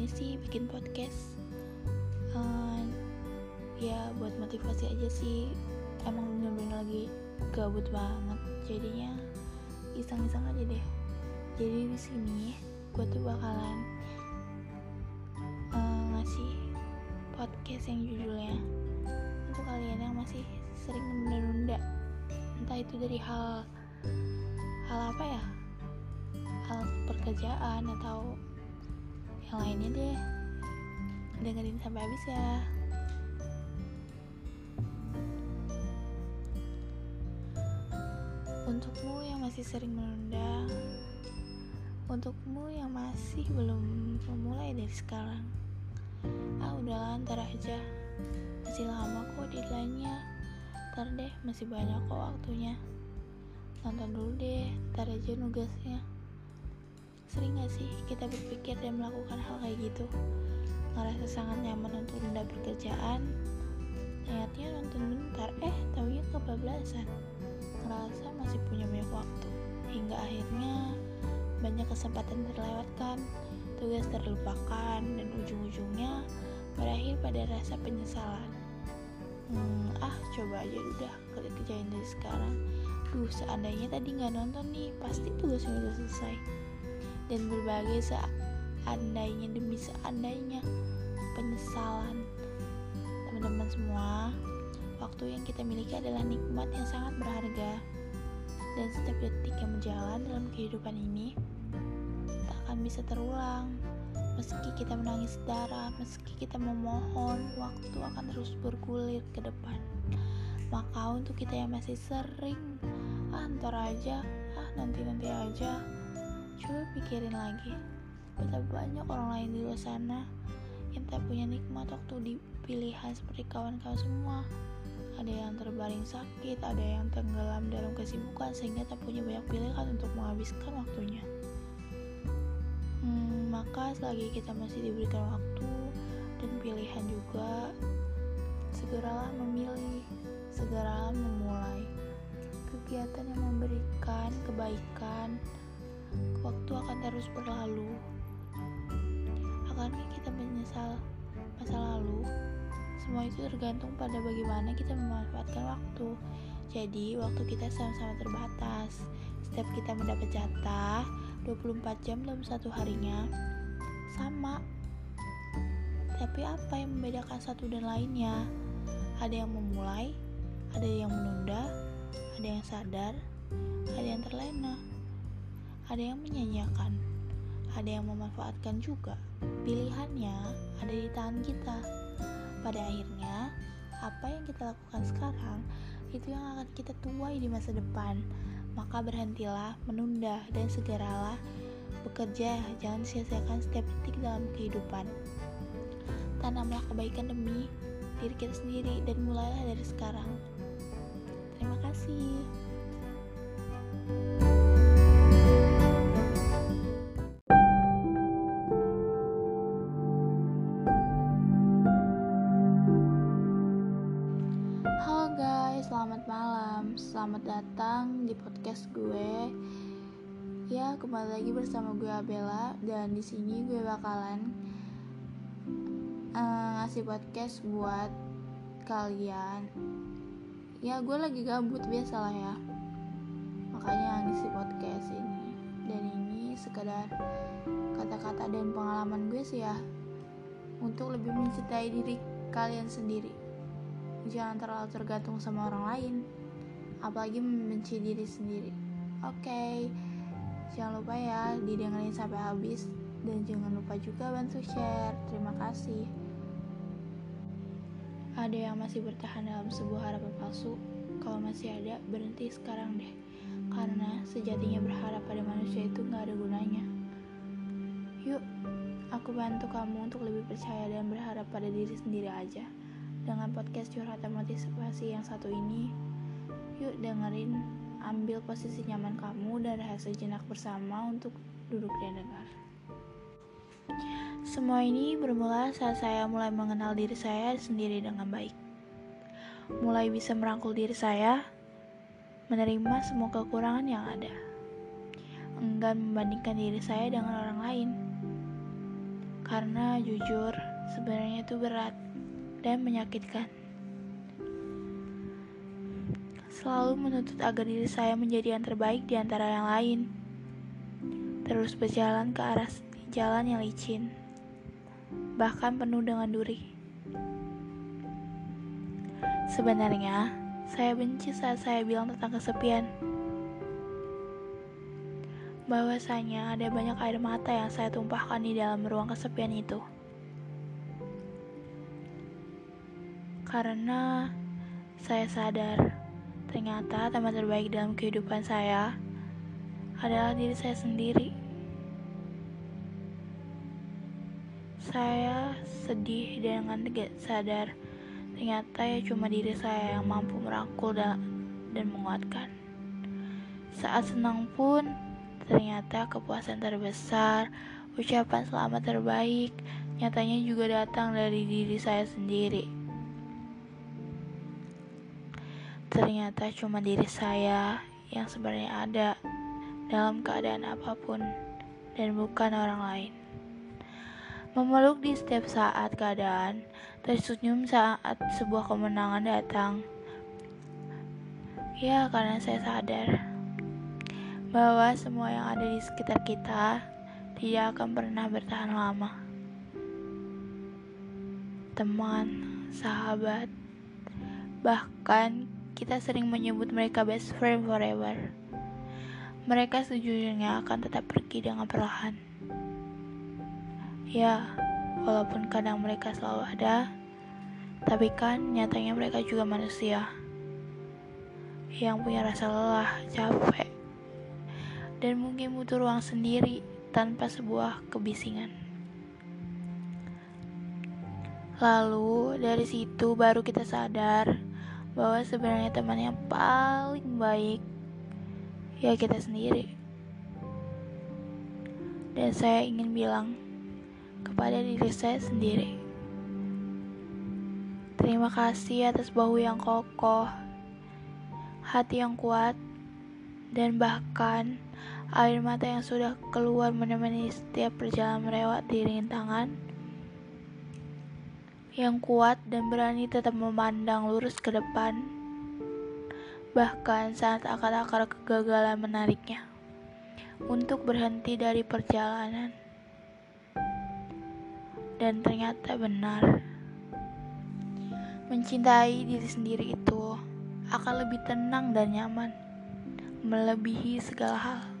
ini sih bikin podcast. Uh, ya buat motivasi aja sih. Emang bener-bener lagi gabut banget. Jadinya iseng-iseng aja deh. Jadi di sini gue tuh bakalan uh, ngasih podcast yang judulnya. Untuk kalian yang masih sering menunda-nunda. Entah itu dari hal hal apa ya? Hal pekerjaan atau yang lainnya deh. Dengerin sampai habis ya. Untukmu yang masih sering menunda untukmu yang masih belum memulai dari sekarang. Ah udahlah ntar aja. Masih lama kok deadline-nya. Ntar deh masih banyak kok waktunya. Nonton dulu deh ntar aja nugasnya sering gak sih kita berpikir dan melakukan hal kayak gitu? Ngerasa sangat nyaman untuk menunda pekerjaan. Niatnya nonton bentar eh taunya kebablasan. Ngerasa masih punya banyak waktu. Hingga akhirnya banyak kesempatan terlewatkan. Tugas terlupakan dan ujung-ujungnya berakhir pada rasa penyesalan. Hmm, ah coba aja udah kerjain dari sekarang. Duh seandainya tadi nggak nonton nih pasti tugasnya udah selesai dan berbagai seandainya demi seandainya penyesalan. Teman-teman semua waktu yang kita miliki adalah nikmat yang sangat berharga. Dan setiap detik yang berjalan dalam kehidupan ini tak akan bisa terulang. Meski kita menangis darah meski kita memohon waktu akan terus bergulir ke depan. Maka untuk kita yang masih sering ah ntar aja ah nanti-nanti aja coba pikirin lagi betapa banyak orang lain di luar sana yang tak punya nikmat waktu di pilihan seperti kawan-kawan semua ada yang terbaring sakit, ada yang tenggelam dalam kesibukan sehingga tak punya banyak pilihan untuk menghabiskan waktunya. Hmm, maka selagi kita masih diberikan waktu dan pilihan juga, segeralah memilih, segeralah memulai kegiatan yang memberikan kebaikan. Waktu akan terus berlalu. Akankah kita menyesal masa lalu? Semua itu tergantung pada bagaimana kita memanfaatkan waktu. Jadi, waktu kita sama-sama terbatas. Setiap kita mendapat jatah 24 jam dalam satu harinya sama. Tapi apa yang membedakan satu dan lainnya? Ada yang memulai, ada yang menunda, ada yang sadar, ada yang terlena, ada yang menyanyiakan, ada yang memanfaatkan juga. Pilihannya ada di tangan kita. Pada akhirnya, apa yang kita lakukan sekarang itu yang akan kita tuai di masa depan. Maka berhentilah menunda dan segeralah bekerja. Jangan sia-siakan setiap detik dalam kehidupan. Tanamlah kebaikan demi diri kita sendiri dan mulailah dari sekarang. Terima kasih. Halo datang di podcast gue. Ya, kembali lagi bersama gue Abella dan di sini gue bakalan uh, ngasih podcast buat kalian. Ya, gue lagi gabut biasalah ya. Makanya ngisi podcast ini. Dan ini sekedar kata-kata dan pengalaman gue sih ya untuk lebih mencintai diri kalian sendiri jangan terlalu tergantung sama orang lain apalagi membenci diri sendiri. Oke okay. jangan lupa ya didengarin sampai habis. Dan jangan lupa juga bantu share. Terima kasih. Ada yang masih bertahan dalam sebuah harapan palsu? Kalau masih ada berhenti sekarang deh. Karena sejatinya berharap pada manusia itu gak ada gunanya. Yuk aku bantu kamu untuk lebih percaya dan berharap pada diri sendiri aja. Dengan podcast curhatan motivasi yang satu ini, yuk dengerin, ambil posisi nyaman kamu dan rehat sejenak bersama untuk duduk dan dengar. Semua ini bermula saat saya mulai mengenal diri saya sendiri dengan baik. Mulai bisa merangkul diri saya, menerima semua kekurangan yang ada. Enggan membandingkan diri saya dengan orang lain. Karena jujur, sebenarnya itu berat dan menyakitkan. Selalu menuntut agar diri saya menjadi yang terbaik di antara yang lain. Terus berjalan ke arah jalan yang licin, bahkan penuh dengan duri. Sebenarnya, saya benci saat saya bilang tentang kesepian. Bahwasanya ada banyak air mata yang saya tumpahkan di dalam ruang kesepian itu. Karena saya sadar, ternyata teman terbaik dalam kehidupan saya adalah diri saya sendiri. Saya sedih dengan tidak sadar Ternyata ya cuma diri saya yang mampu merangkul dan, dan menguatkan. Saat senang pun, ternyata kepuasan terbesar, ucapan selamat terbaik, nyatanya juga datang dari diri saya sendiri. Ternyata cuma diri saya yang sebenarnya ada dalam keadaan apa pun dan bukan orang lain memeluk di setiap saat keadaan, tersenyum saat sebuah kemenangan datang. Ya, karena saya sadar bahwa semua yang ada di sekitar kita tidak akan pernah bertahan lama. Teman, sahabat, bahkan kita sering menyebut mereka best friend forever. Mereka sejujurnya akan tetap pergi dengan perlahan. Ya, walaupun kadang mereka selalu ada, tapi kan nyatanya mereka juga manusia yang punya rasa lelah, capek, dan mungkin butuh ruang sendiri tanpa sebuah kebisingan. Lalu dari situ baru kita sadar bahwa sebenarnya teman yang paling baik ya kita sendiri. Dan saya ingin bilang, kepada diri saya sendiri. Terima kasih atas bahu yang kokoh, hati yang kuat, dan bahkan air mata yang sudah keluar menemani setiap perjalanan melewati rintangan yang kuat dan berani tetap memandang lurus ke depan bahkan saat akar-akar kegagalan menariknya untuk berhenti dari perjalanan dan ternyata benar. Mencintai diri sendiri itu akan lebih tenang dan nyaman, melebihi segala hal.